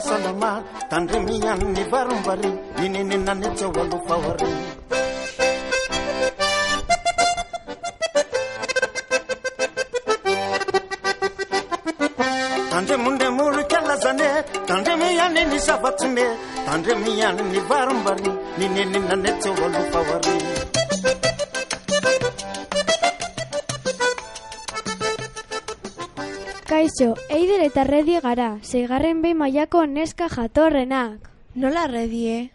fahasalama tandre mihaniny varombary inenenany tsy ao alofahary tandre mondremorokalazane tandre mihany ny savatsome tandre ni varombary ninenenany tsy ao alofahary Kaixo, eider eta redie gara, seigarren behin mailako neska jatorrenak. Nola redie?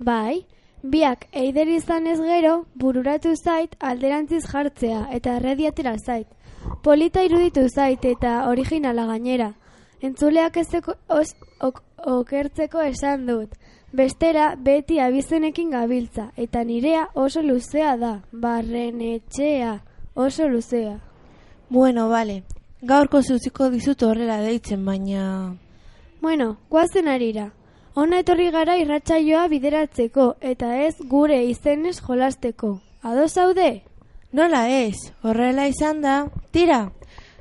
Bai, biak eider izan ez gero, bururatu zait alderantziz jartzea eta erredi atera zait. Polita iruditu zait eta originala gainera. Entzuleak ezeko os, ok, okertzeko esan dut. Bestera, beti abizenekin gabiltza, eta nirea oso luzea da, barren etxea, oso luzea. Bueno, bale. Gaurko zuziko dizut horrela deitzen, baina... Bueno, guazen arira. Ona etorri gara irratsaioa bideratzeko, eta ez gure izenez jolasteko. Ado zaude? Nola ez, horrela izan da. Tira,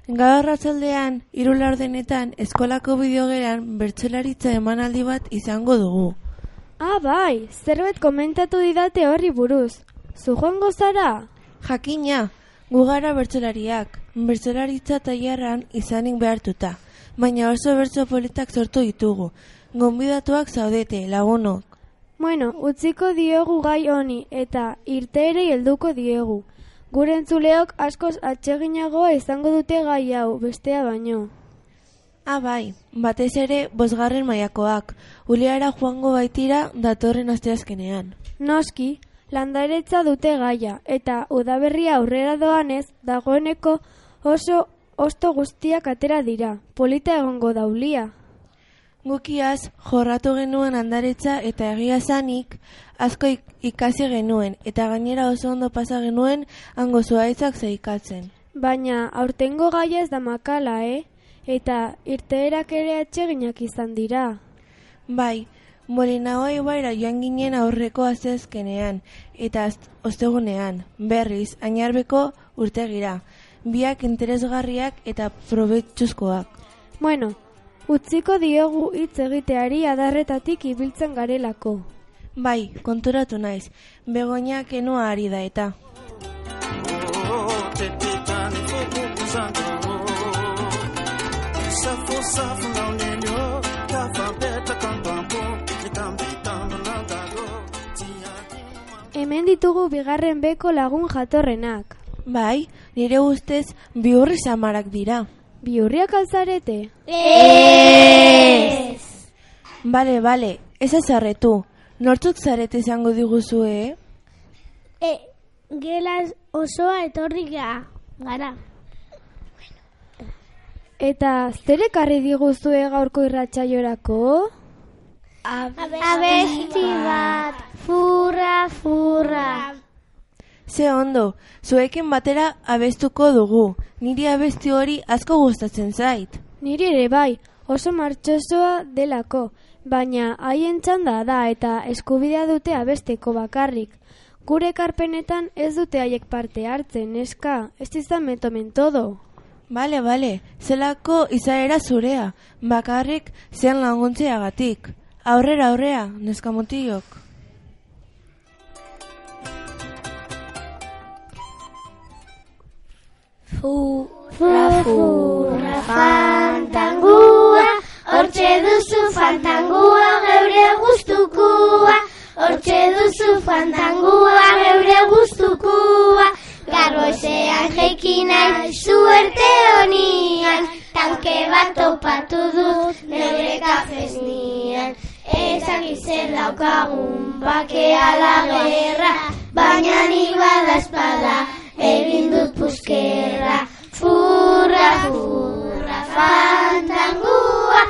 gaur ratzaldean, irula ordenetan, eskolako bideogeran bertsolaritza emanaldi bat izango dugu. Ah, bai, zerbait komentatu didate horri buruz. Zu joango zara? Jakina, gu gara bertsolariak, bertsolaritza tailerran izanik behartuta, baina oso bertso politak sortu ditugu. Gonbidatuak zaudete, lagunok. Bueno, utziko diogu gai honi eta irteere helduko diegu. Gure entzuleok askoz atseginagoa izango dute gai hau, bestea baino. Ah, bai, batez ere, bosgarren maiakoak, uliara joango baitira datorren asteazkenean. Noski, landaretza dute gaia, eta udaberria aurrera doanez, dagoeneko oso osto guztiak atera dira, polita egongo daulia. Gukiaz, jorratu genuen handaretza eta egia zanik, asko ik- ikasi genuen, eta gainera oso ondo pasa genuen hango zuaitzak zeikatzen. Baina aurtengo gaia ez da makala, eh? Eta irteerak ere atseginak izan dira. Bai, Molinaoa ibaira joan ginen aurreko asteazkenean eta ostegunean, berriz, ainarbeko urtegira, biak interesgarriak eta probetxuzkoak. Bueno, utziko diogu hitz egiteari adarretatik ibiltzen garelako. Bai, konturatu naiz, begoinak enua ari da eta. Hemen ditugu bigarren beko lagun jatorrenak. Bai, nire ustez bihurri samarak dira. Biurriak alzarete? Bale, bale, ez azarretu. Nortzuk zarete izango diguzue, eh? E, gela osoa etorri ga, gara. Eta zer ekarri diguzue gaurko irratsaiorako? Abesti bat, furra, furra. Ze ondo, zuekin batera abestuko dugu. Niri abesti hori asko gustatzen zait. Niri ere bai, oso martxosoa delako, baina haien txanda da eta eskubidea dute abesteko bakarrik. Gure karpenetan ez dute haiek parte hartzen, eska, ez izan metomen todo. Bale, bale, zelako izaera zurea, bakarrik zean laguntzeagatik. Aurrera, aurrea, neska mutilok. Furra, furra, fantangua, hortxe duzu fantangua geure guztukua, hortxe duzu fantangua geure guztukua, garbozean jeikina suerte honian, tanke bat topatu dut. Neure kafesnian. Ezak zer daukagun bake ala gerra, baina ni bada espada, egin dut puskerra. Furra, furra, fantangua,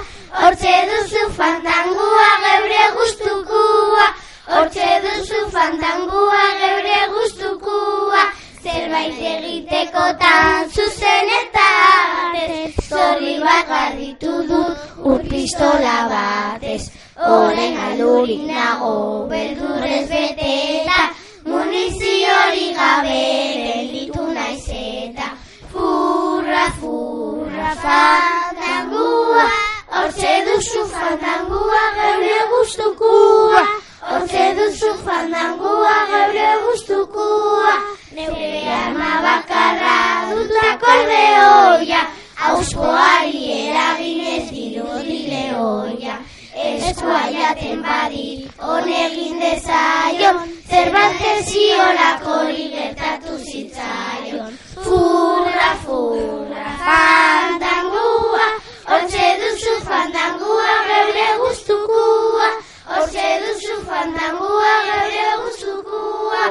hortxe duzu fantangua geure guztukua, hortxe duzu fantangua geure guztukua, zerbait egitekotan zuzen eta artez, zorri bat garritu dut ur pistola batez. Oren alurik nago beldurrez beteta, muniziorik gabe gelditu naiz eta. Furra, furra, fantangua, Hortze duzu fandangua geure guztukua Hortze duzu fandangua geure guztukua Neure ama bakarra dut akordeoia. Auskoari eraginez dirudile oia Eskua jaten badi honegin dezaion Zerbait ziolakori gertatu zitzaion. Furra, furra, fandangua Hortze duzu fandangua geure guztukua. Hortze duzu fandangua geure guztukua.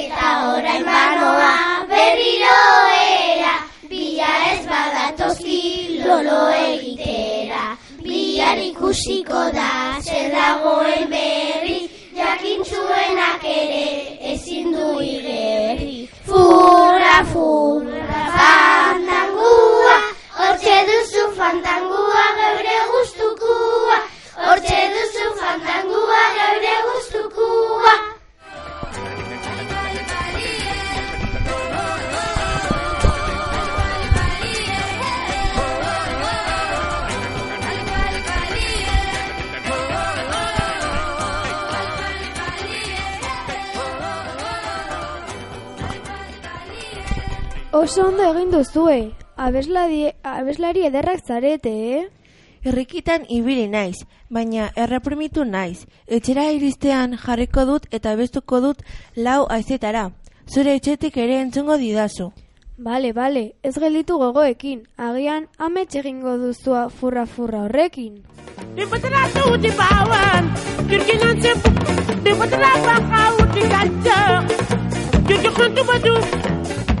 Eta orain banoa berriro era Bila ez badatoski lolo egitera. Bihar ikusiko da zer dagoen berri Jakintzuenak ere ezin du igerri Furra, furra, fandangua Hortxe duzu fantangua geure guztukua Hortxe duzu fantangua geure guztukua Oso ondo egin duzue. Abeslari, abeslari ederrak zarete, eh? Irrikitan ibili naiz, baina erreprimitu naiz. Etxera iristean jarriko dut eta bestuko dut lau aizetara. Zure etxetik ere entzungo didazu. Bale, bale, ez gelditu gogoekin. Agian amets egingo duzua furra-furra horrekin. Di batera tu di bawan Kirkinan se Di batera bakau di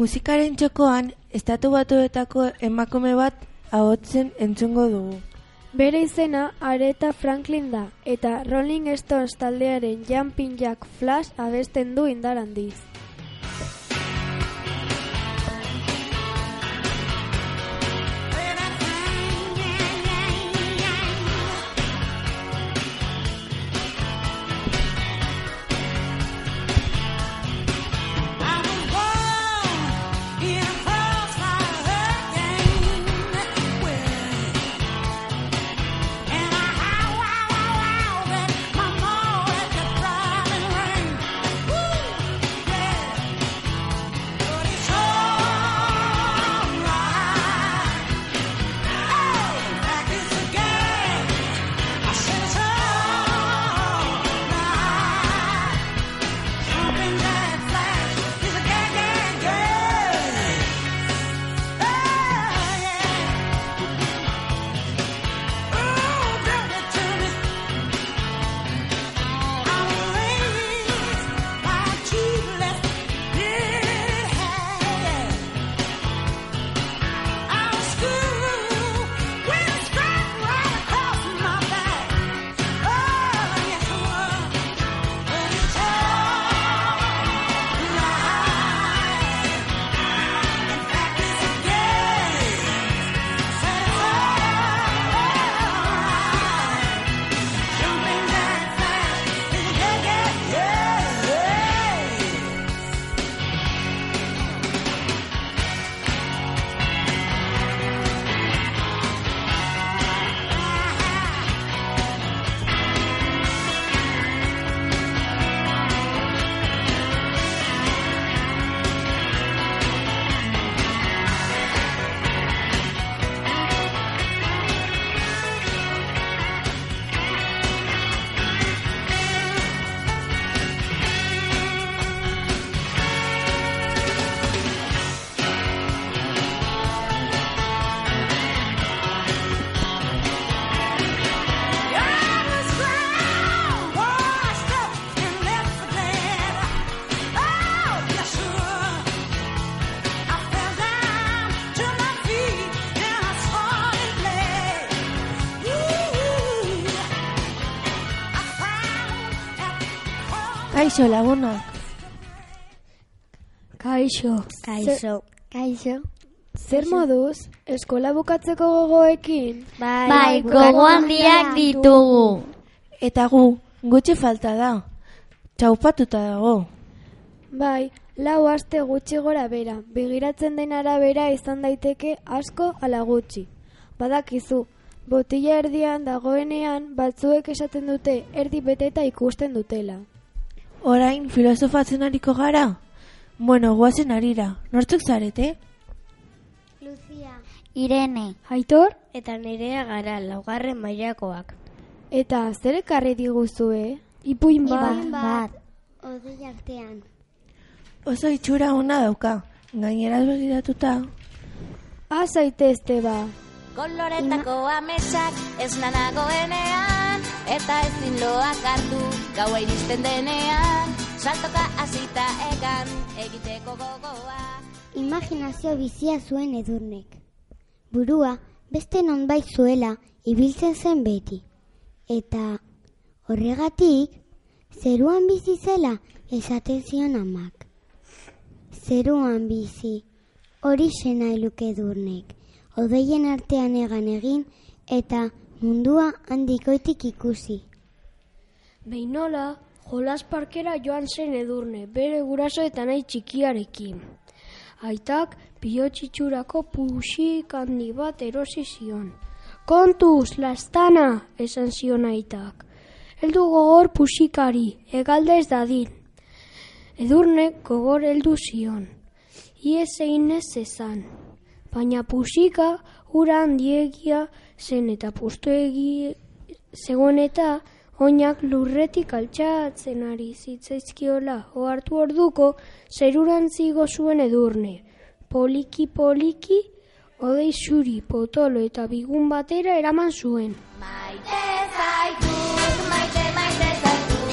Musikaren txokoan, estatu batuetako emakume bat ahotzen entzungo dugu. Bere izena Aretha Franklin da, eta Rolling Stones taldearen Jumping Jack Flash abesten du indar Kaixo lagunak. Kaixo. Kaixo. Kaixo. Zer moduz, eskola bukatzeko gogoekin? Bai, gogo handiak ditugu. Eta gu, gutxi falta da. Txaupatuta dago. Bai, lau aste gutxi gora bera, begiratzen den arabera izan daiteke asko ala gutxi. Badakizu, botila erdian dagoenean batzuek esaten dute erdi beteta ikusten dutela. Orain filosofatzen ariko gara? Bueno, guazen arira. Nortzuk zarete? Lucia. Irene. Aitor? Eta nerea gara laugarren mailakoak. Eta zer ekarri diguzue? Ipuin bat. Bat. Odei artean. Oso itxura ona dauka. Gaineraz begiratuta. Ha zaitezte ba. Koloretako ametsak ez nanagoenean Eta ezin loak hartu gaua iristen denean Saltoka hasita egan egiteko gogoa Imaginazio bizia zuen edurnek. Burua beste nonbait zuela ibiltzen zen beti. Eta horregatik zeruan bizi zela esaten zion amak. Zeruan bizi hori nahi luke edurnek. Odeien artean egan egin eta mundua handikoitik ikusi. Beinola, jolas parkera joan zen edurne, bere guraso eta nahi txikiarekin. Aitak pilotxitxurako pusik handi bat erosi zion. Kontuz, lastana, esan zion aitak. Heldu gogor pusikari, egalde ez dadin. Edurnek gogor heldu zion. Iez egin ez zezan. Baina pusika ura handiegia zen eta pustuegi zegoen eta oinak lurretik altxatzen ari zitzaizkiola ohartu orduko zerurantzigo zuen edurne. Poliki poliki, odei zuri, potolo eta bigun batera eraman zuen. Maite zaitut, maite, maite zaitut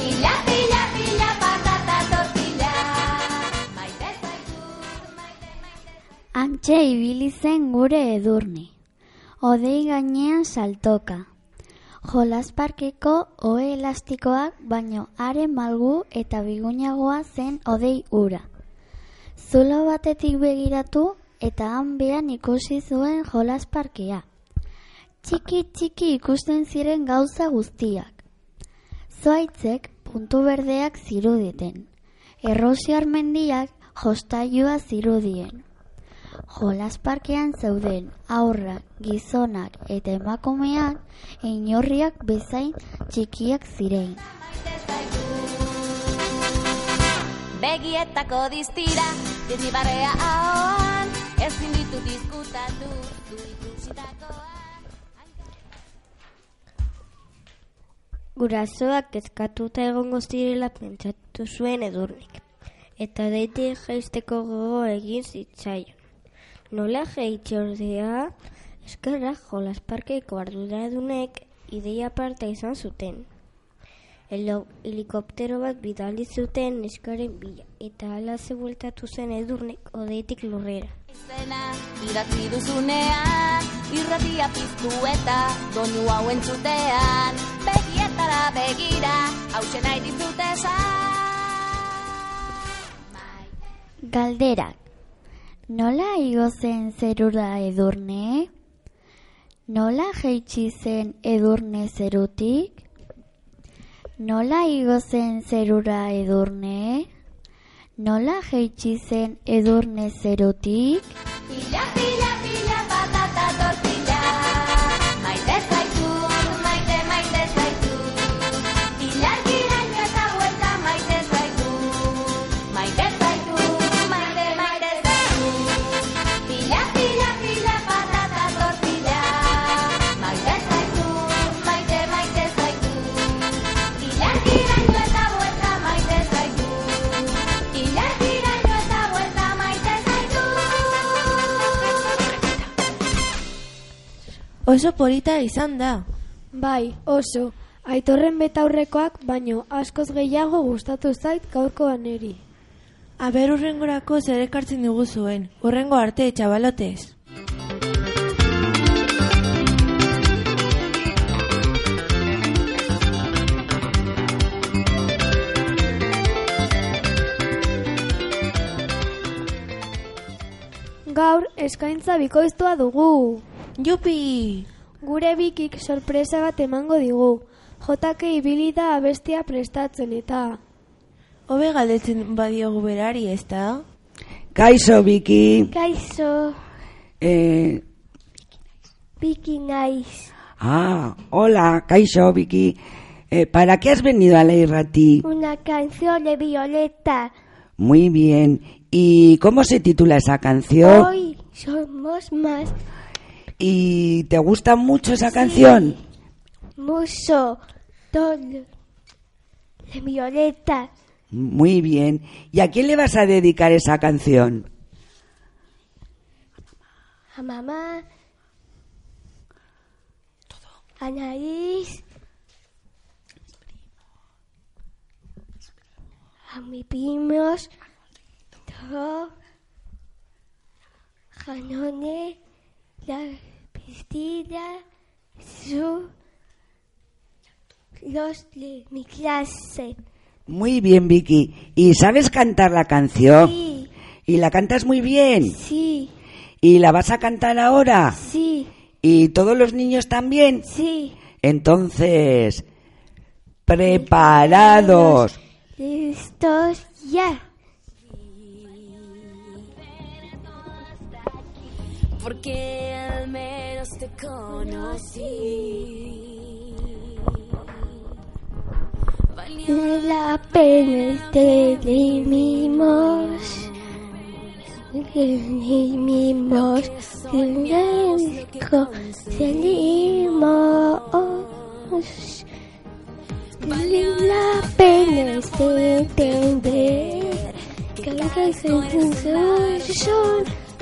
Pila, pila, pila, patata tortilla Maite zaitut, maite, maite Antxe ibili zen gure edurne. Odei gainean saltoka. Jolas parkeko ohe elastikoak baino are malgu eta bigunagoa zen odei ura. Zulo batetik begiratu eta han behan ikusi zuen jolas parkea. Txiki txiki ikusten ziren gauza guztiak. Zoaitzek puntu berdeak ziruditen. Errosiar mendiak jostailua zirudien. Jolas parkean zeuden aurrak, gizonak eta emakumeak inorriak bezain txikiak ziren. Begietako diztira, dizibarrea ahoan Ezin ditu diskutatu, du ikusitakoa Gurasoak kezkatuta egongo zirela pentsatu zuen edurnik. Eta deite jaisteko gogo egin zitzaion. Nola ordea, eskerra jolas parkeiko arduradunek ideia parta izan zuten. Helo, helikoptero bat bidali zuten eskaren bila, eta ala bueltatu zen edurnek odeitik lurrera. Izena, idatzi duzunean, irratia piztu eta donu hau entzutean, begietara begira, hausen nahi dizute esan. Galderak. Nola igo zen zerura edurne? Nola jeitsi zen edurne zerutik? Nola igo zen zerura edurne? Nola jeitsi zen edurne zerutik? Pila, pila, pila, Oso polita izan da. Bai, oso. Aitorren betaurrekoak baino askoz gehiago gustatu zait gaurko aneri. Aber urrengorako zer ekartzen dugu zuen. Urrengo arte, txabalotez. Gaur eskaintza bikoiztua dugu. Jupi! Gure bikik sorpresa bat emango digu. Jotake ibili da abestia prestatzen eta... Hobe galdetzen badiogu berari, ez da? Kaixo, Biki. Kaixo, Eh, Biki naiz. ah, hola, Kaixo, Biki. Eh, ¿Para qué has venido a la Irrati? Una canción de Violeta. Muy bien. ¿Y cómo se titula esa canción? Hoy somos más ¿Y te gusta mucho esa canción? mucho. Todo de Violeta. Muy bien. ¿Y a quién le vas a dedicar esa canción? A mamá. A Nariz. A mis primos. Todo. Janone. La piscina. Su. Los de mi clase. Muy bien, Vicky. ¿Y sabes cantar la canción? Sí, ¿Y la cantas muy bien? sí, ¿Y la vas a cantar ahora? sí, ¿Y todos los niños también? sí. Entonces, preparados. Listos ya. Porque al menos te conocí. Vale la pena te dimos. Dimos. Salimos. Vale la pena este entender que lo que se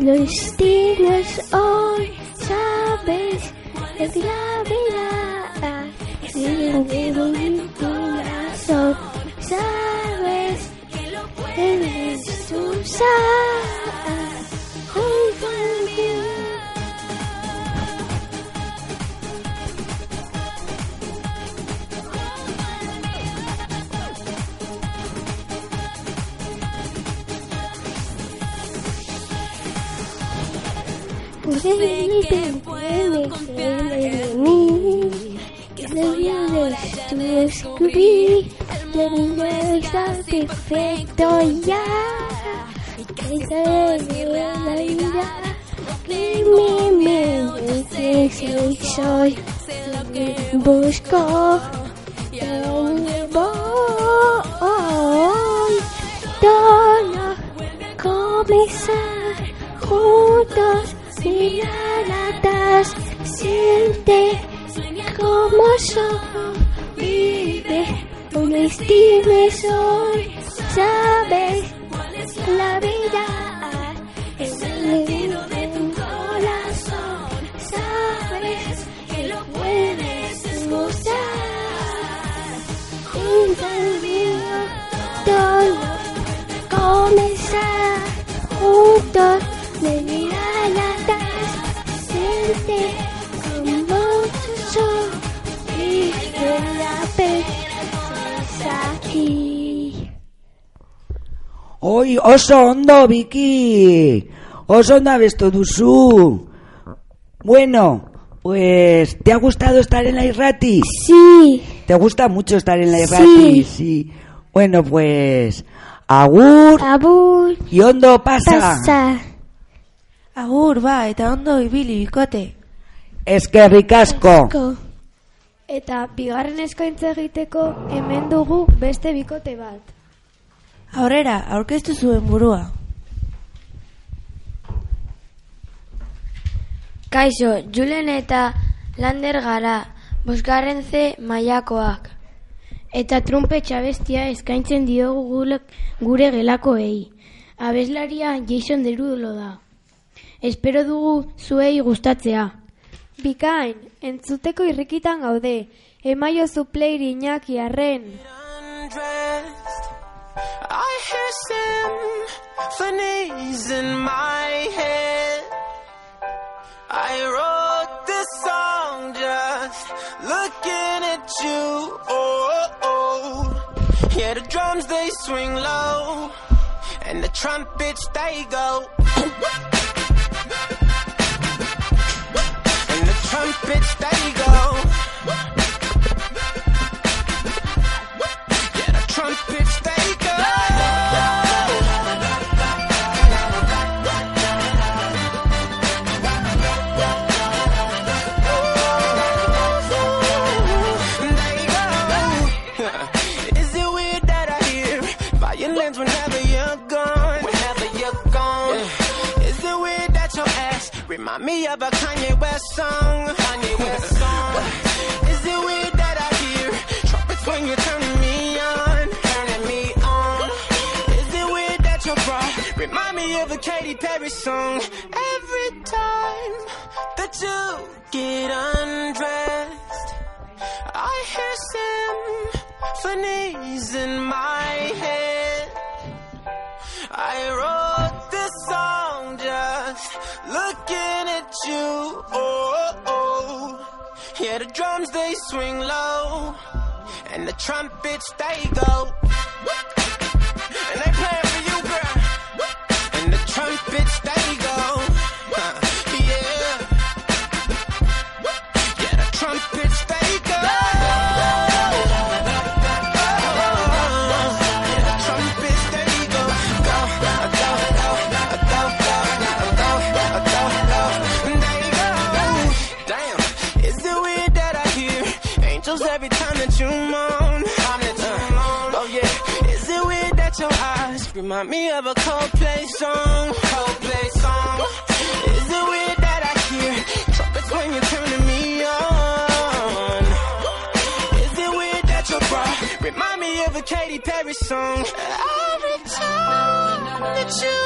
Los tigres hoy, sabes, el día perfecto ya, comenzar juntos de mirar atrás, siente como tu sol y de la pez aquí. Oi, oso ondo, Vicky. Oso ondo abestu duzu. Bueno, pues, ¿te ha gustado estar en la Irrati? Sí, ¿Te gusta mucho estar en la Irrati? Sí. Bueno, pues, agur abur, y ondo pasa. pasa. Agur, ba, eta ondo ibili bikote. Eskerrik asko. Ko. Eta bigarren eskaintza egiteko hemen dugu beste bikote bat. Aurrera, aurkeztu zuen burua. Kaixo, Julen eta Lander gara, bosgarren ze mailakoak. Eta trumpetxa bestia eskaintzen diogu gule- gure gelakoei. Abeslaria Jason Derulo da. Espero dugu zuei gustatzea. Bikain, entzuteko irrikitan gaude. Emaio zu playri inaki arren. I hear symphonies in my head. I wrote this just looking at you. Oh, oh. yeah, the drums they swing low, and the trumpets they go. and the trumpets they trumpets they go. It your eyes remind me of a Coldplay song? Coldplay song. Is it weird that I hear trumpets when you're turning me on? Is it weird that your bra remind me of a Katy Perry song? Every time that you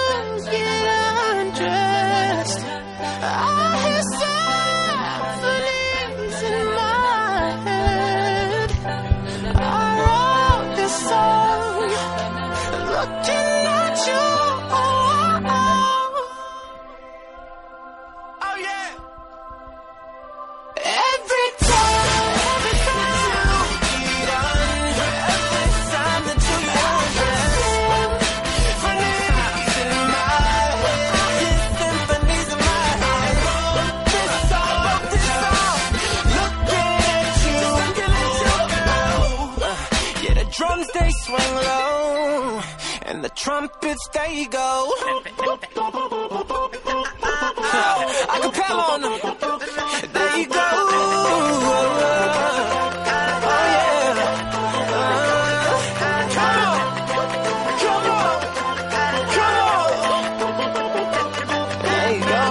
get undressed, I hear symphonies looking at you. Trumpets they go. Acapella on them. There you go. Oh, yeah. Uh, come on. Come on. Come on. There you go.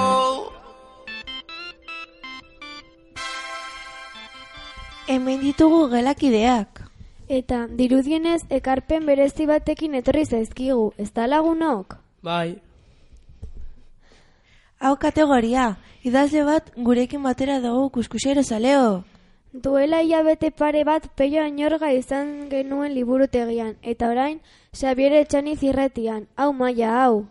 Hemen ditugu gelakideak. Eta dirudienez ekarpen berezi batekin etorri zaizkigu, ez da lagunok? Bai, Hau kategoria, idazle bat gurekin batera dugu kuskusero zaleo. Duela hilabete pare bat peio añorga izan genuen liburutegian, eta orain Xabier Etxani zirretian, hau maia hau.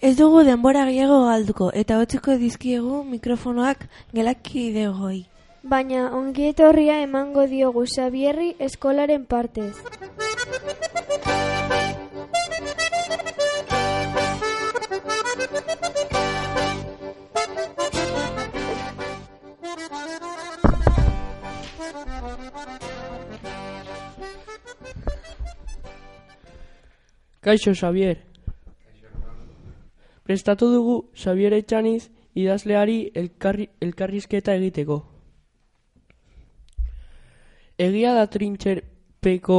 Ez dugu denbora gehiago galduko eta hotziko dizkiegu mikrofonoak gelakidegoi. Baina ongi etorria emango diogu Xabierri eskolaren partez. Kaixo, Xavier. Prestatu dugu Xavier Etxaniz idazleari elkarri, elkarrizketa egiteko. Egia da trintxerpeko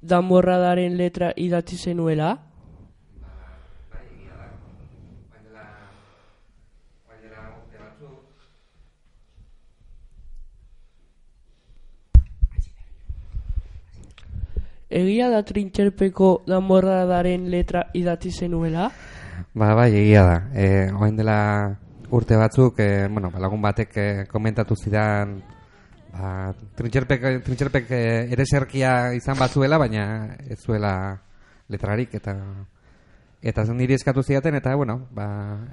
danborradaren letra idatzi zenuela? Egia da trintxerpeko danborradaren letra idatzi zenuela? Ba, bai, egia da. E, oain dela urte batzuk, e, bueno, ba, lagun batek e, komentatu zidan, ba, trintxerpek, trintxerpek e, ere serkia izan batzuela, baina ez zuela letrarik, eta eta zen niri eskatu zidaten, eta, bueno, ba,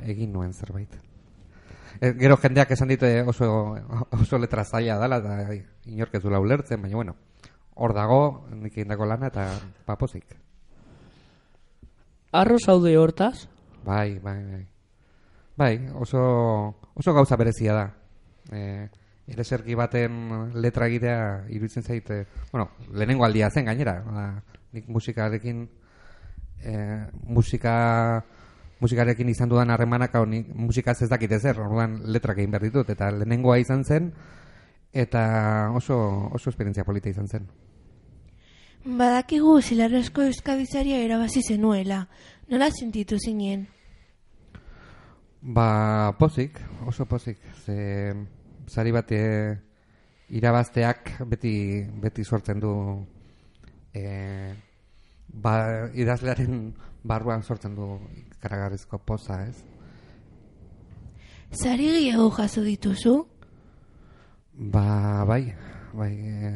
egin nuen zerbait. E, gero jendeak esan ditu oso, oso letra zaila dela, eta inork ez duela ulertzen, baina, bueno, hor dago, nik egindako lana, eta papozik. Arro zaude hortaz? Bai, bai, bai. Bai, oso, oso gauza berezia da. E, ere sergi baten letra egitea iruditzen zaite, bueno, lehenengo aldia zen gainera, ba, nik musikarekin e, musika musikarekin izan dudan harremanak hau nik musikaz ez dakit ezer, orduan letrak egin behar ditut, eta lehenengoa izan zen, eta oso, oso esperientzia polita izan zen. Badakigu zilarrezko euskabizaria erabazi zenuela. Nola sentitu zinen? Ba, pozik, oso pozik. Ze, zari bate irabazteak beti, beti sortzen du e, ba, idazlearen barruan sortzen du karagarrizko poza, ez? Zari gehiago jaso dituzu? Ba, bai, bai, e,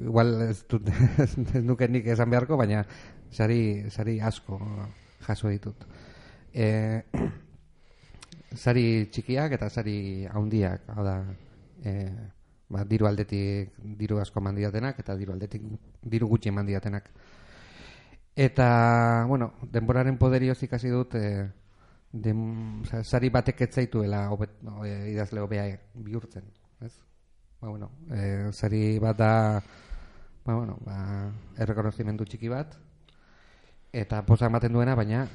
igual ez, dut, ez nuke nik esan beharko, baina sari, sari asko jaso ditut. E, sari txikiak eta sari haundiak, hau da, e, ba, diru aldetik diru asko mandiatenak eta diru aldetik diru gutxi mandiatenak. Eta, bueno, denboraren poderioz ikasi dut, e, dem, sari batek etzaituela obet, e, idazle hobea bihurtzen, ez? Ba, bueno, e, sari bat da, ba, bueno, ba, errekonozimendu txiki bat, eta posa ematen duena, baina,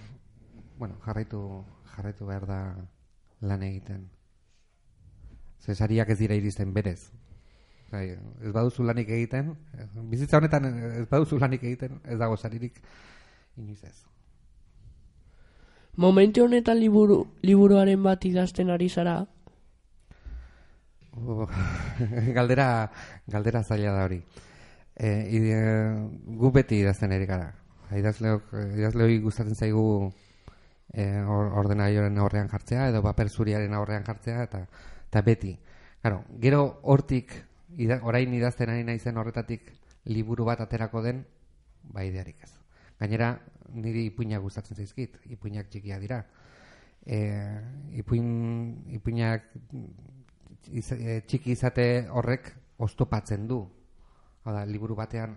bueno, jarraitu, jarraitu behar da lan egiten. Zesariak ez dira iristen berez. Bai, ez baduzu lanik egiten, bizitza honetan ez baduzu lanik egiten, ez dago saririk inoiz ez. Momentu honetan liburu, liburuaren bat idazten ari zara? Uh, galdera, galdera zaila da hori. E, ide, gu beti idazten ere gara. Idazleok, idazleoi gustatzen zaigu e, or, ordenaioren aurrean jartzea, edo paper zuriaren aurrean jartzea, eta, eta beti. Claro, gero hortik, ida, orain idazten ari naizen horretatik liburu bat aterako den, ba idearik ez. Gainera, niri ipuinak gustatzen zaizkit, ipuinak txikia dira. E, ipuin, ipuinak iz, e, txiki izate horrek oztopatzen du. Hau liburu batean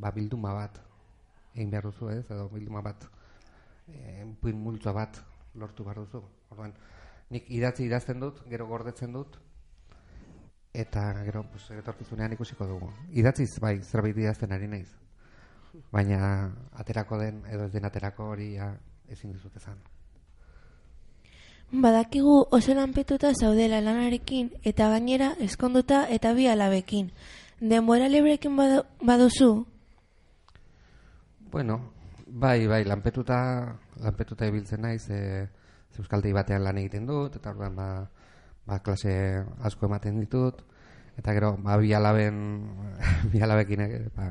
ba, bilduma bat egin behar duzu ez, edo bilduma bat e, ipuin multzoa bat lortu behar duzu. Orduan, nik idatzi idazten dut, gero gordetzen dut, eta gero pues, etorkizunean ikusiko dugu. Idatziz, bai, zerbait idazten ari naiz. Baina aterako den, edo ez den aterako hori ja, ezin dizut ezan. Badakigu oso lanpetuta zaudela lanarekin eta gainera eskonduta eta bi alabekin. Denbora librekin badu, baduzu? Bueno, bai, bai, lanpetuta, lanpetuta ibiltzen naiz, e, Euskaltei batean lan egiten dut, eta orduan ba, ba, klase asko ematen ditut, eta gero, ba, bi alaben, bi alabekin, eh, ba,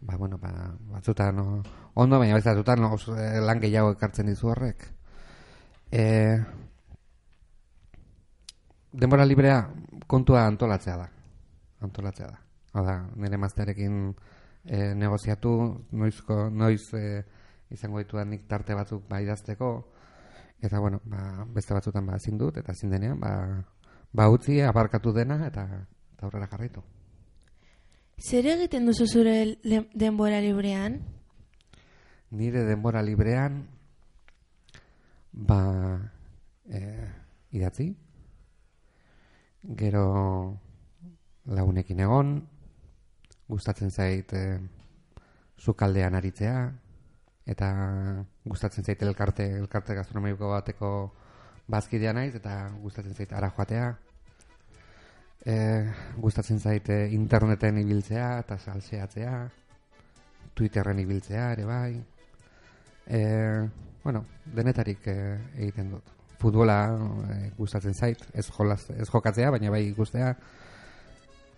ba, bueno, ba, batzutan no, ondo, baina batzutan no, lan gehiago ekartzen dizu horrek. E, denbora librea kontua antolatzea da. Antolatzea da. Hada, nire maztearekin e, negoziatu, noizko, noiz e, izango ditudan nik tarte batzuk ba idazteko, eta bueno, ba, beste batzutan ba ezin dut, eta ezin denean, ba, ba utzi, abarkatu dena, eta, eta aurrera jarraitu. Zer egiten duzu zure denbora librean? Nire denbora librean, ba, e, idatzi, gero lagunekin egon, gustatzen zait e, sukaldean aritzea, eta gustatzen zait elkarte, elkarte gastronomiko bateko bazkidea naiz, eta gustatzen zait ara joatea, e, gustatzen zait e, interneten ibiltzea, eta salseatzea, Twitterren ibiltzea ere bai, e, bueno, denetarik e, egiten dut. Futbola e, gustatzen zait, ez, jolaz, ez jokatzea, baina bai ikustea,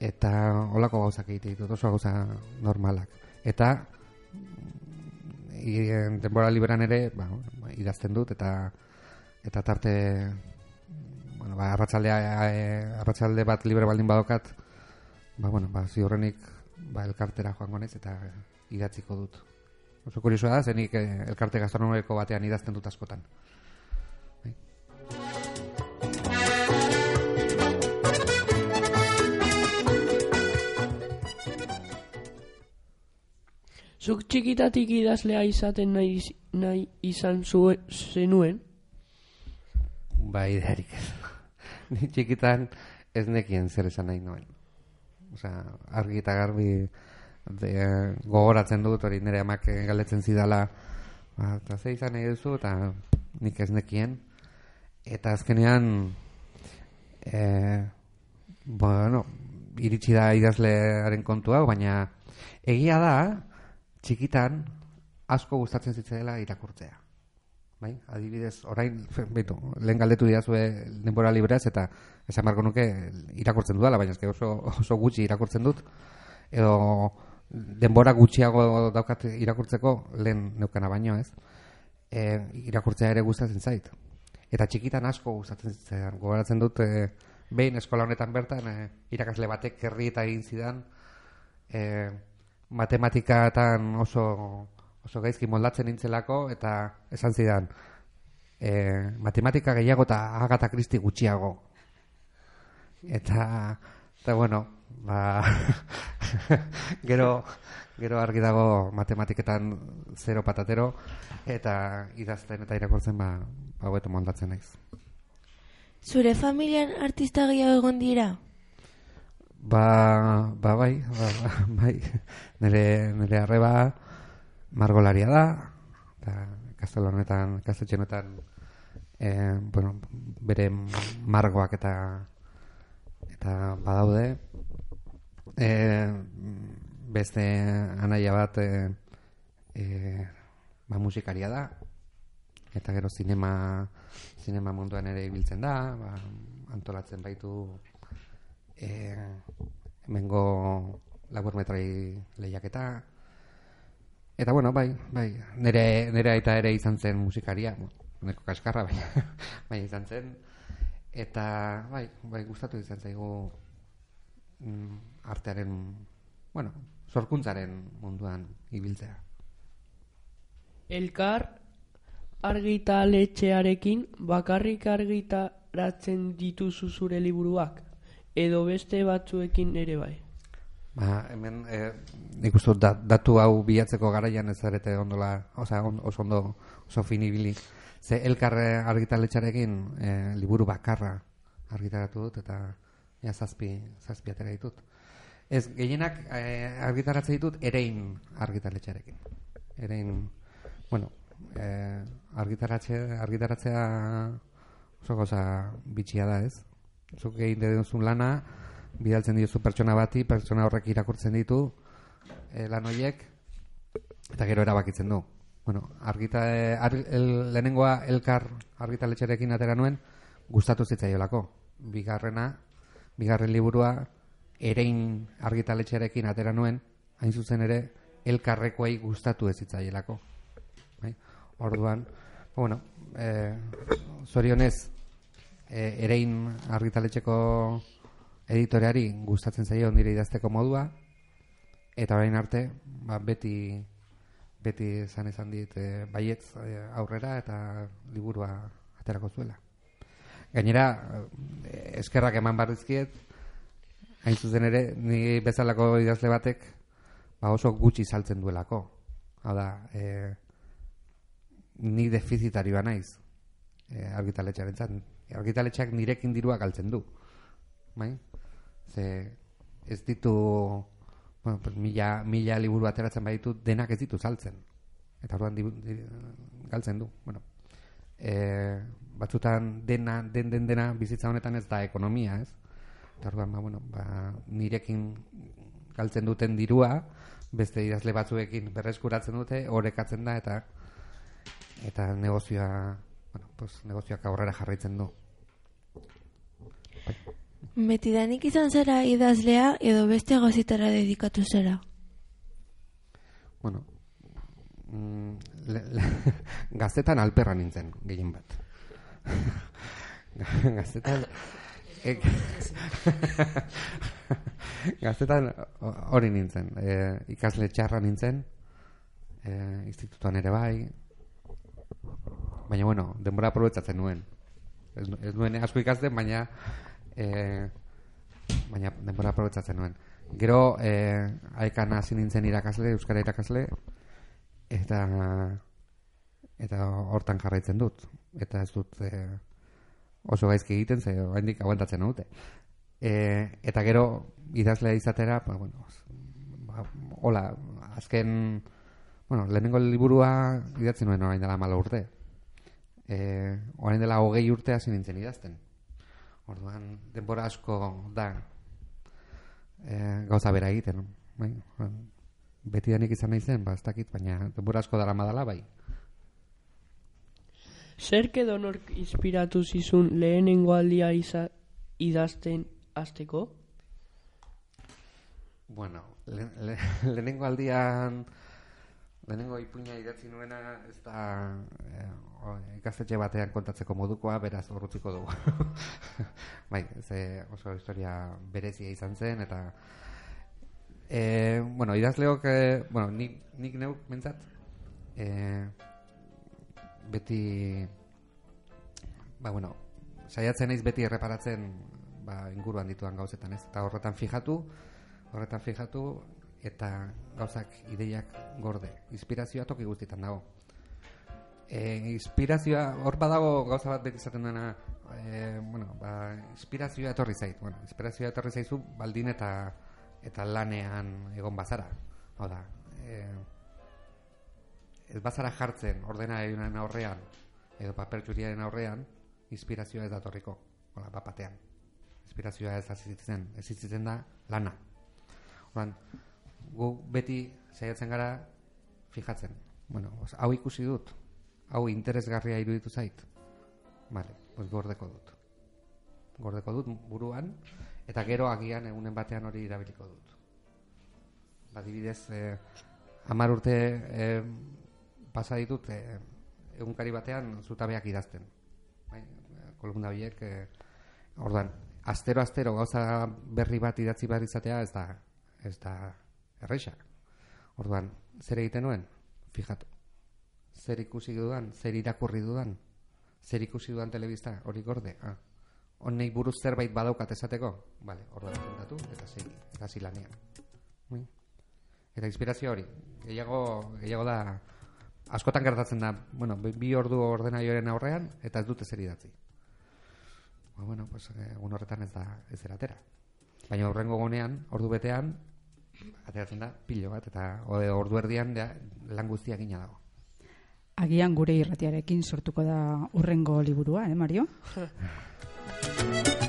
eta holako gauzak egite ditut, oso gauza normalak. Eta i- denbora liberan ere, ba, idazten dut eta eta tarte bueno, ba, arratsaldea e, arratsalde bat libre baldin badokat ba bueno, ba ziurrenik ba elkartera joango naiz eta idatziko dut. Oso kuriosoa da, zenik eh, elkarte gastronomiko batean idazten dut askotan. Zuk txikitatik idazlea izaten nahi, nahi izan zue, zenuen? Bai, idearik ez. Ni txikitan ez nekien zer esan nahi noen. Osea, argi eta garbi de, gogoratzen dut hori nire amak galdetzen zidala ba, eta ze izan nahi duzu eta nik ez nekien eta azkenean e, bueno iritsi da idazlearen kontu hau baina egia da txikitan asko gustatzen zitzaela irakurtzea bai adibidez orain beto lehen galdetu didazue denbora librez eta esan barko nuke irakurtzen dudala baina eske oso oso gutxi irakurtzen dut edo denbora gutxiago daukat irakurtzeko lehen neukana baino, ez? E, irakurtzea ere gustatzen zait. Eta txikitan asko gustatzen zitzaidan. Gogoratzen dut e, behin eskola honetan bertan e, irakasle batek kerri eta egin zidan e, matematikatan oso oso gaizki moldatzen nintzelako eta esan zidan e, matematika gehiago eta Agatha Christie gutxiago. Eta eta bueno, ba, gero, gero argi dago matematiketan zero patatero eta idazten eta irakurtzen ba, ba moldatzen naiz. Zure familian artista gehiago egon dira? Ba, ba bai, ba, ba, bai. Nere, nere arreba margolaria da, eta kastelo honetan, kastetxe honetan, eh, bueno, bere margoak eta eta badaude, e, beste anaia bat e, e, ba, musikaria da. Eta gero zinema zinema munduan ere ibiltzen da ba, antolatzen baitu e, mengo laburmetrai lehiaketa. Eta bueno, bai, bai nere, nere aita ere izan zen musikaria. Neko kaskarra bai, bai izan zen. Eta bai, bai gustatu izan zaigu mm, artearen bueno, sorkuntzaren munduan ibiltzea. Elkar argitaletxearekin bakarrik argitaratzen dituzu zure liburuak edo beste batzuekin ere bai Ba, hemen eh, nik uste dat- datu hau bilatzeko garaian ez zarete ondola, osea, on, oso ondo, oso finibili. Ze elkarre argitaletxarekin eh, liburu bakarra argitaratu dut eta ja, zazpi, zazpi atera ditut. Ez, gehienak eh, argitaratzen ditut erein argitaletxarekin. Erein, bueno, eh, argitaratze, argitaratzea oso goza bitxia da ez. Zuk egin duzun lana, bidaltzen diozu pertsona bati, pertsona horrek irakurtzen ditu e, lan horiek eta gero erabakitzen du. Bueno, argita, eh, ar, el, lehenengoa elkar argitaletxerekin atera nuen, gustatu zitzaiolako. Bigarrena, bigarren liburua, erein argitaletxerekin atera nuen, hain zuzen ere, elkarrekoei gustatu ez zitzaielako. Bai? Orduan, bueno, e, zorionez, e, erein argitaletxeko editoreari gustatzen zaio nire idazteko modua eta orain arte ba, beti beti esan izan dit e, baietz e, aurrera eta liburua aterako zuela. Gainera e, eskerrak eman barrizkiet hain zuzen ere ni bezalako idazle batek ba oso gutxi saltzen duelako. Hau da, e, ni defizitarioa naiz e, argitaletxarentzat. Argitaletxeak nirekin dirua galtzen du. Bai? Ze ez ditu bueno, pues mila, mila liburu ateratzen baditu denak ez ditu saltzen. Eta orduan di, di, galtzen du. Bueno, e, batzutan dena, den den dena bizitza honetan ez da ekonomia, ez? Eta orduan, ba, bueno, ba, nirekin galtzen duten dirua, beste idazle batzuekin berreskuratzen dute, orekatzen da eta eta negozioa, bueno, pues negozioak aurrera jarraitzen du. Betidanik izan zara idazlea edo beste gauzitara dedikatu zera? Bueno, mm, le, le, gaztetan alperra nintzen, gehien bat. gaztetan... E, gaztetan hori nintzen. E, ikasle txarra nintzen, e, institutuan ere bai, baina bueno, denbora aprobetsatzen nuen. Ez, ez nuen asko ikasten, baina e, baina denbora aprobetsatzen nuen. Gero, e, aikan hasi nintzen irakasle, euskara irakasle, eta eta hortan jarraitzen dut. Eta ez dut e, oso gaizki egiten, ze oraindik aguantatzen dute. E, eta gero, idazlea izatera, ba, bueno, ba, hola, azken, bueno, lehenengo liburua idatzen nuen orain dela malo urte. E, orain dela hogei urte hasi nintzen idazten. Orduan, denbora asko da e, gauza bera egiten. Bai, beti danik izan nahi zen, ba, ez dakit, baina denbora asko dara madala, bai. Zerk edo nork inspiratu zizun lehenengo aldia iza, idazten azteko? Bueno, le, le, lehenengo aldian lehenengo ipuina idatzi nuena ez da eh, ikastetxe batean kontatzeko modukoa, beraz horrutziko dugu. bai, ze oso historia berezia izan zen, eta e, bueno, idazleok, e, bueno, nik, nik neuk mentzat, e, beti ba bueno, saiatzen naiz beti erreparatzen ba, inguruan dituan gauzetan, ez? Eta horretan fijatu, horretan fijatu eta gauzak ideiak gorde. Inspirazioa toki guztietan dago. E, inspirazioa hor badago gauza bat beti izaten dena, e, bueno, ba, inspirazioa etorri zait. Bueno, inspirazioa etorri zaizu baldin eta eta lanean egon bazara. Hau da, e, ez bazara jartzen ordenagailuaren aurrean edo paper txuriaren aurrean, inspirazioa ez datorriko, hola, bapatean. Inspirazioa ez azitzen, ez da lana. Oran, gu beti saiatzen gara fijatzen. Bueno, os, hau ikusi dut, hau interesgarria iruditu zait. Vale, pues gordeko dut. Gordeko dut buruan, eta gero agian egunen batean hori irabiliko dut. Badibidez, eh, amar urte eh, pasa ditut eh, egunkari batean zutabeak idazten. Bai, kolumna horiek eh, ordan astero astero gauza berri bat idatzi behar izatea ez da ez da erreixa. Orduan, zer egiten nuen? Fijatu. Zer ikusi dudan, zer irakurri dudan, zer ikusi dudan telebista, hori gorde. Ah. Honnei buruz zerbait badaukat esateko? Vale, orduan kontatu eta segi, eta zilanean. Bai. Eta inspirazio hori, gehiago, gehiago da askotan gertatzen da, bueno, bi ordu ordenaioaren aurrean eta ez dute zer idatzi. Ba, bueno, pues, egun horretan ez da ez eratera. Baina horrengo gonean, ordu betean, ateratzen da pilo bat, eta ordu erdian da, lan guztia gina dago. Agian gure irratiarekin sortuko da urrengo liburua, eh, Mario?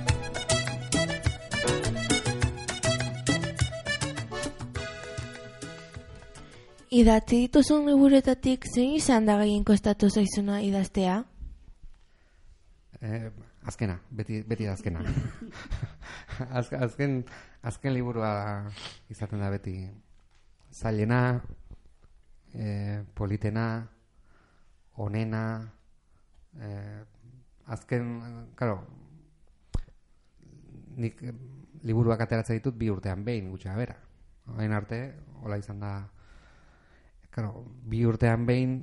Idatzi dituzun liburetatik zein izan da gehien kostatu zaizuna idaztea? Eh, azkena, beti, beti da azkena. Az, azken, azken liburua izaten da beti zailena, eh, politena, onena, eh, azken, karo, nik liburuak ateratzen ditut bi urtean behin gutxea bera. Hain arte, hola izan da, karo, bi urtean behin,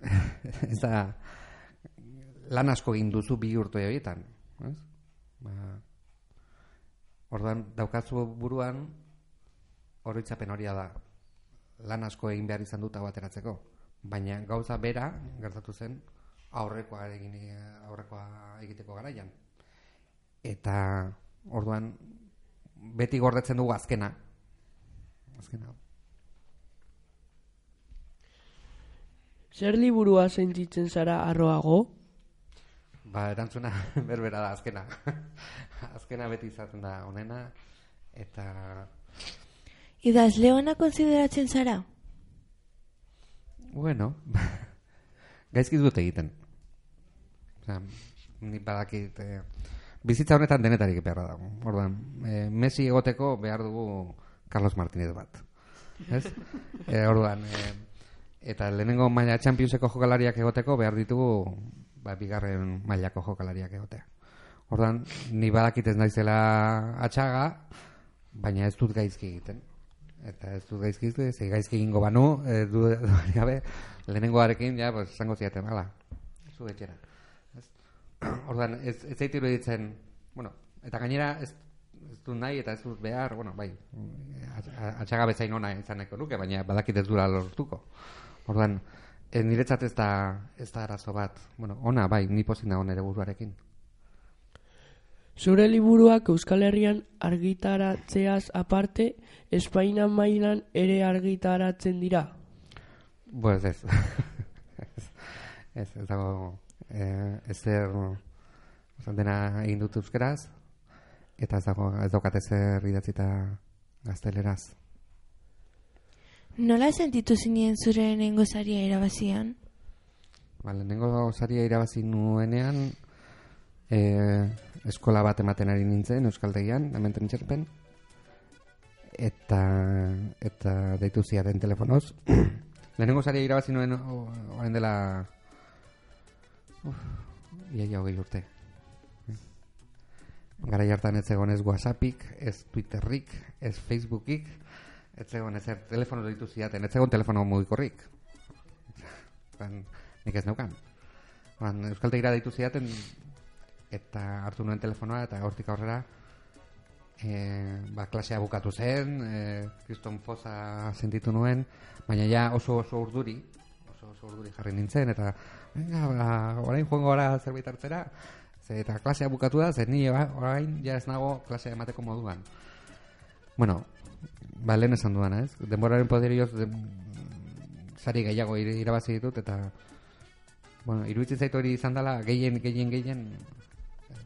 ez da, lan asko egin duzu bi urte horietan. Ez? Ba, ordan daukazu buruan horitzapen horia da. Lan asko egin behar izan dut hau ateratzeko. Baina gauza bera gertatu zen aurrekoa egin aurrekoa egiteko garaian. Eta orduan beti gordetzen dugu azkena. Azkena. Zer liburua sentitzen zara arroago? Ba, erantzuna berbera da azkena. azkena beti izaten da onena eta Idaz leona konsideratzen zara? Bueno, gaizki dut egiten. Osea, ni badakit eh, bizitza honetan denetarik beharra dago. Orduan, eh, Messi egoteko behar dugu Carlos Martinez bat. Ez? E, orduan, e, eta lehenengo maila Championseko jokalariak egoteko behar ditugu ba, bigarren mailako jokalariak egotea. Orduan, ni badakit ez naizela atxaga, baina ez dut gaizki egiten. Eta ez dut gaizki egiten, ze gaizki egingo banu, e, du, gabe, lehenengoarekin, ja, pues, zango ziaten, hala, zu etxera. Ez? Orduan, ez, ez zaitu iruditzen, bueno, eta gainera ez, ez dut nahi eta ez dut behar, bueno, bai, atx- atxaga bezain ona izaneko nuke, baina badakit ez dura lortuko. Orduan, e, niretzat ez da, ez da arazo bat, bueno, ona, bai, ni pozik nago nire buruarekin. Zure liburuak Euskal Herrian argitaratzeaz aparte, Espainia mailan ere argitaratzen dira. Pues ez. ez, ez, ez dago eh, ezer dena egin dut euskeraz eta ez dago ez daukat ezer idatzita gazteleraz. Nola sentitu zinen zure lehenengo saria irabazian? Ba, lehenengo saria irabazi nuenean eh, eskola bat ematen ari nintzen Euskaltegian, hemen tentxerpen eta eta deitu ziaten telefonoz. Lehenengo saria irabazi nuen orain dela uf, iaia hogei urte. Gara hartan ez zegoen ez Whatsappik, ez Twitterrik, ez Facebookik, ez zegoen ez telefono deitu ziaten, ez zegoen telefono mugikorrik. Ban, nik ez neukan. Ban, Euskaltegira deitu ziaten, eta hartu nuen telefonoa, eta hortik aurrera, e, ba, klasea bukatu zen, e, kriston fosa sentitu nuen, baina ja oso oso urduri, oso oso urduri jarri nintzen, eta venga, ba, orain joango gara zerbait hartzera, ze, eta klasea bukatu da, ze ni orain ja ez nago klasea emateko moduan. Bueno, ba, lehen esan duan, ez? Denboraren poderioz, de, sari gehiago ir- irabazi ditut, eta bueno, iruditzen zaitu hori izan dela, gehien, gehien, gehien,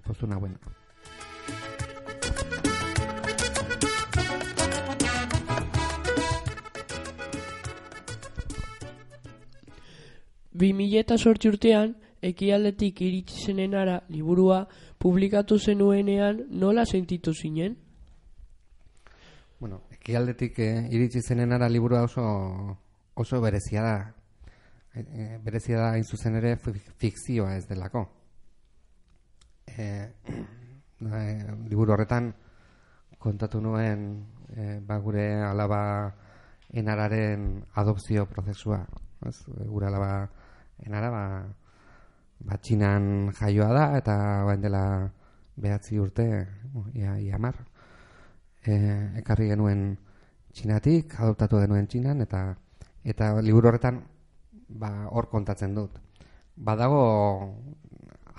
postu nagoen. Bi mila eta sortzi urtean, ekialdetik iritsi zenenara liburua publikatu zenuenean nola sentitu zinen? Bueno, ekialdetik eh, iritsi zenenara liburua oso oso berezia da. E, berezia da hain zuzen ere fi- fikzioa ez delako. E, e, liburu horretan kontatu nuen e, ba gure alaba enararen adopzio prozesua. Ez? Gure alaba enara ba, ba txinan jaioa da eta bain dela behatzi urte, ia, ia mar, e, ekarri genuen txinatik, adoptatu genuen txinan, eta eta liburu horretan ba, hor kontatzen dut. Badago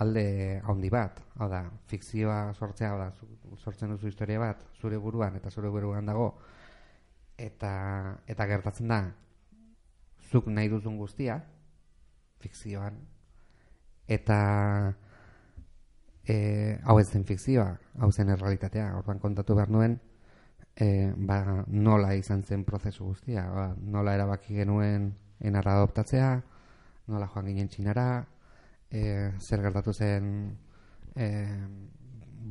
alde handi bat, hau da, fikzioa sortzea, da, sortzen duzu historia bat, zure buruan eta zure buruan dago, eta, eta gertatzen da, zuk nahi duzun guztia, fikzioan, eta e, hau ez zen fikzioa, hau zen errealitatea, orduan kontatu behar nuen, e, ba, nola izan zen prozesu guztia, ba, nola erabaki genuen enarra adoptatzea, nola joan ginen txinara, e, zer gertatu zen e,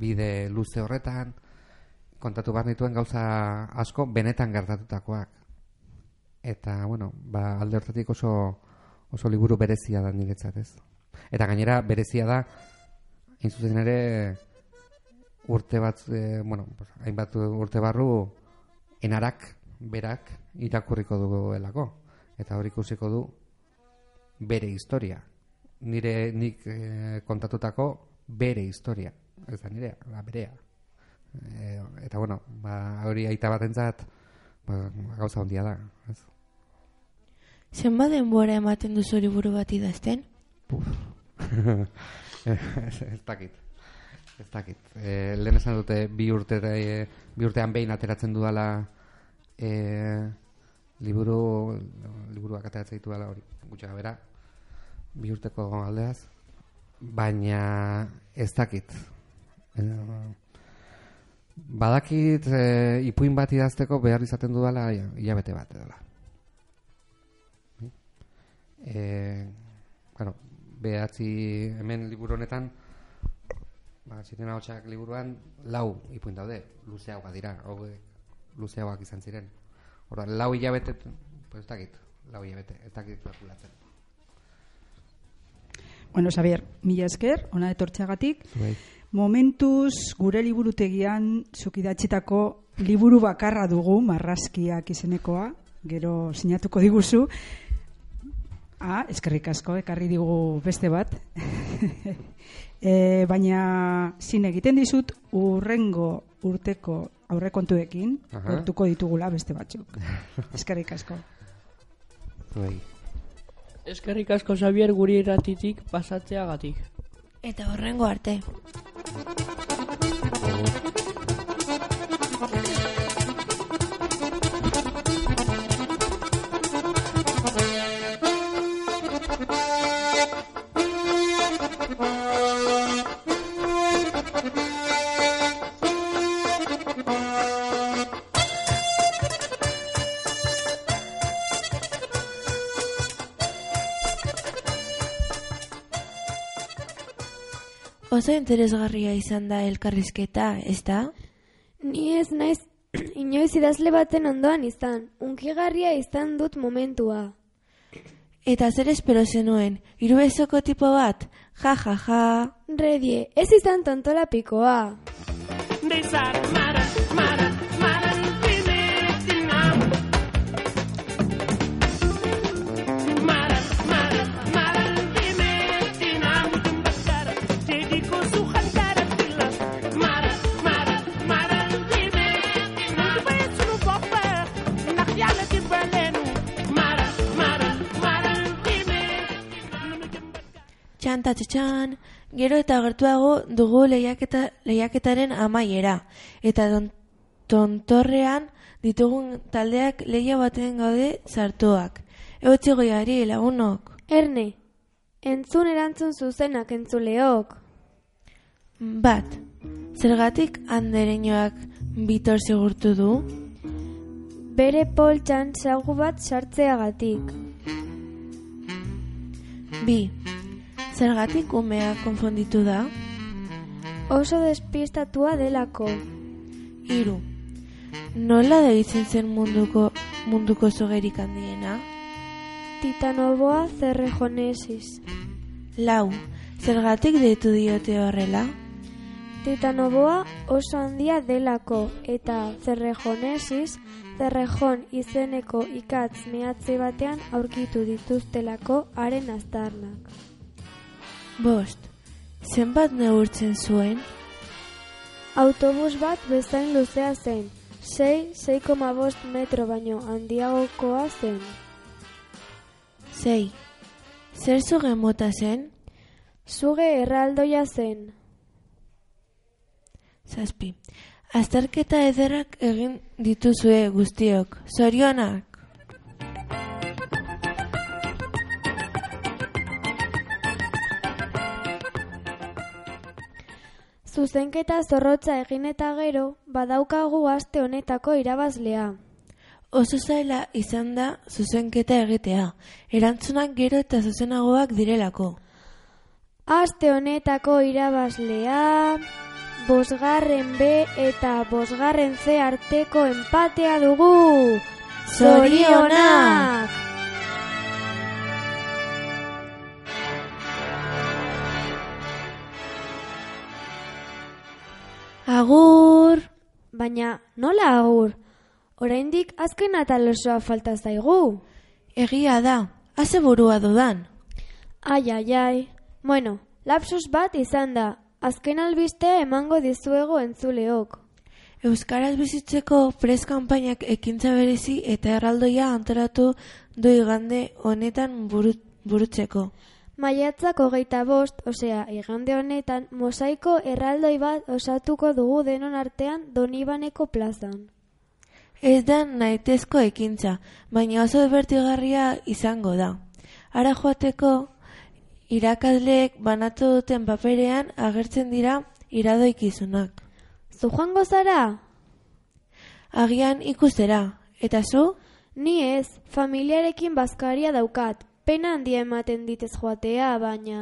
bide luze horretan, kontatu behar nituen gauza asko benetan gertatutakoak. Eta, bueno, ba, alde hortatik oso, oso liburu berezia da niretzat, ez? Eta gainera berezia da, hain zuzen ere, urte bat, e, bueno, hainbat urte barru, enarak, berak, irakurriko duelako. Eta hor ikusiko du, bere historia. Nire nik e, kontatutako bere historia. Ez da nirea, da berea. E, eta bueno, ba, hori aita batentzat ba, gauza handia da. Ez? Zenbat denbora ematen duzu liburu bat idazten? ez, ez dakit. Ez dakit. E, lehen esan dute bi, urte, bi urtean behin ateratzen dudala e, liburu liburuak ateratzen ditudala hori. Gutxi bera bi urteko aldeaz. Baina ez dakit. E, badakit e, ipuin bat idazteko behar izaten dudala hilabete bat edala e, bueno, behatzi hemen liburu honetan ziren ahotsak liburuan lau ipuin daude luzeagoak dira hauek luzeagoak izan ziren Orduan, lau hilabete, pues ez dakit, lau hilabete, ez dakit kalkulatzen. Bueno, Xavier, mila esker, ona etortxagatik. Zuei. Momentuz gure liburutegian zuk idatzitako liburu bakarra dugu, marrazkiak izenekoa, gero sinatuko diguzu. Ah, eskerrik asko, ekarri digu beste bat. e, baina zin egiten dizut urrengo urteko aurrekontuekin, lortuko ditugula beste batzuk. eskerrik asko. Zuei. Eskerrik asko Xavier guri irratitik pasatzeagatik. Eta horrengo arte. Oso interesgarria izan da elkarrizketa, ez da? Ni ez naiz inoiz idazle baten ondoan izan, unkigarria izan dut momentua. Eta zer espero zenuen, irubezoko tipo bat? Ja, ja, ja. Redie, ez izan tontola pikoa. Txanta txan, gero eta gertuago dugu lehiaketa, lehiaketaren amaiera. Eta don, tontorrean ditugun taldeak lehia baten gaude sartuak. Eutzi goiari lagunok. Erne, entzun erantzun zuzenak entzuleok. Bat, zergatik andereñoak bitor zigurtu du? Bere poltsan sagu bat sartzeagatik. Bi, zergatik umea konfonditu da? Oso despistatua delako. Hiru, nola deitzen zen munduko munduko zogerik handiena? Titanoboa zerrejonesis. Lau, zergatik deitu diote horrela? Titanoboa oso handia delako eta zerrejonesis zerrejon izeneko ikatz mehatze batean aurkitu dituztelako haren aztarnak. Bost, zenbat neurtzen zuen? Autobus bat bezain luzea zen, 6,5 metro baino handiagokoa zen. Sei, zer zuge mota zen? Zuge erraldoia zen. Zazpi, azterketa ederrak egin dituzue guztiok, zorionak! Zuzenketa zorrotza egin eta gero, badaukagu aste honetako irabazlea. Oso zaila izan da zuzenketa egitea, erantzunak gero eta zuzenagoak direlako. Aste honetako irabazlea, bosgarren B eta bosgarren C arteko enpatea dugu! Zorionak! Agur! Baina, nola agur? Oraindik azken atal osoa falta zaigu. Egia da, haze burua dudan. Ai, ai, ai. Bueno, lapsus bat izan da. Azken albistea emango dizuego entzuleok. Euskaraz bizitzeko prez kanpainak ekintza berezi eta erraldoia antolatu du igande honetan buru, burutzeko. Maiatzak hogeita bost, osea, igande honetan, mosaiko erraldoi bat osatuko dugu denon artean Donibaneko plazan. Ez da naitezko ekintza, baina oso bertigarria izango da. Ara joateko, irakasleek banatu duten paperean agertzen dira iradoikizunak. Zu joango zara? Agian ikustera, eta zu? Ni ez, familiarekin bazkaria daukat. Pena handia ematen ditez joatea, baina...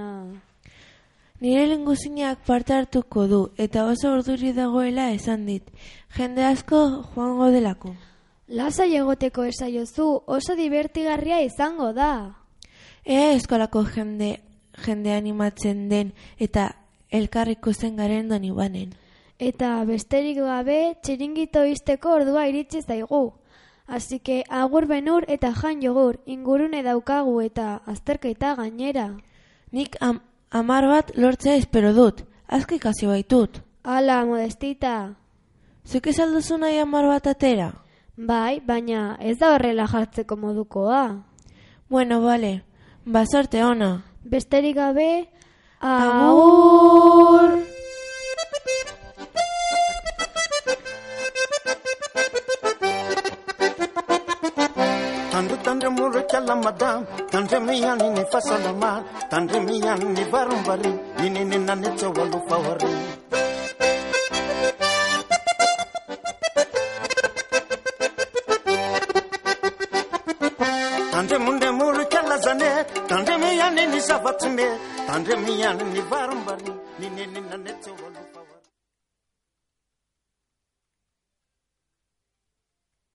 Nire lenguzinak parte hartuko du, eta oso urduri dagoela esan dit. Jende asko joango delako. Lasai egoteko esaiozu, oso divertigarria izango da. Ea eskolako jende, jende animatzen den eta elkarriko zen garen doni banen. Eta besterik gabe txiringito izteko ordua iritsi zaigu. Así que agur benur eta jan jogur, ingurune daukagu eta azterketa gainera. Nik am, amar bat lortzea espero dut, asko ikasi baitut. Ala, modestita. Zuk esalduzu nahi amar bat atera? Bai, baina ez da horrela jartzeko modukoa. Bueno, bale, basarte ona. Besterik gabe, agur! madame tandremia niny fahasalamana tandremia ny varimbariny nininynany tseo alofa hoariny tandremondremolo kalazane tandremia niny zavatsy me tandremia ny varimbariny nininynany tseo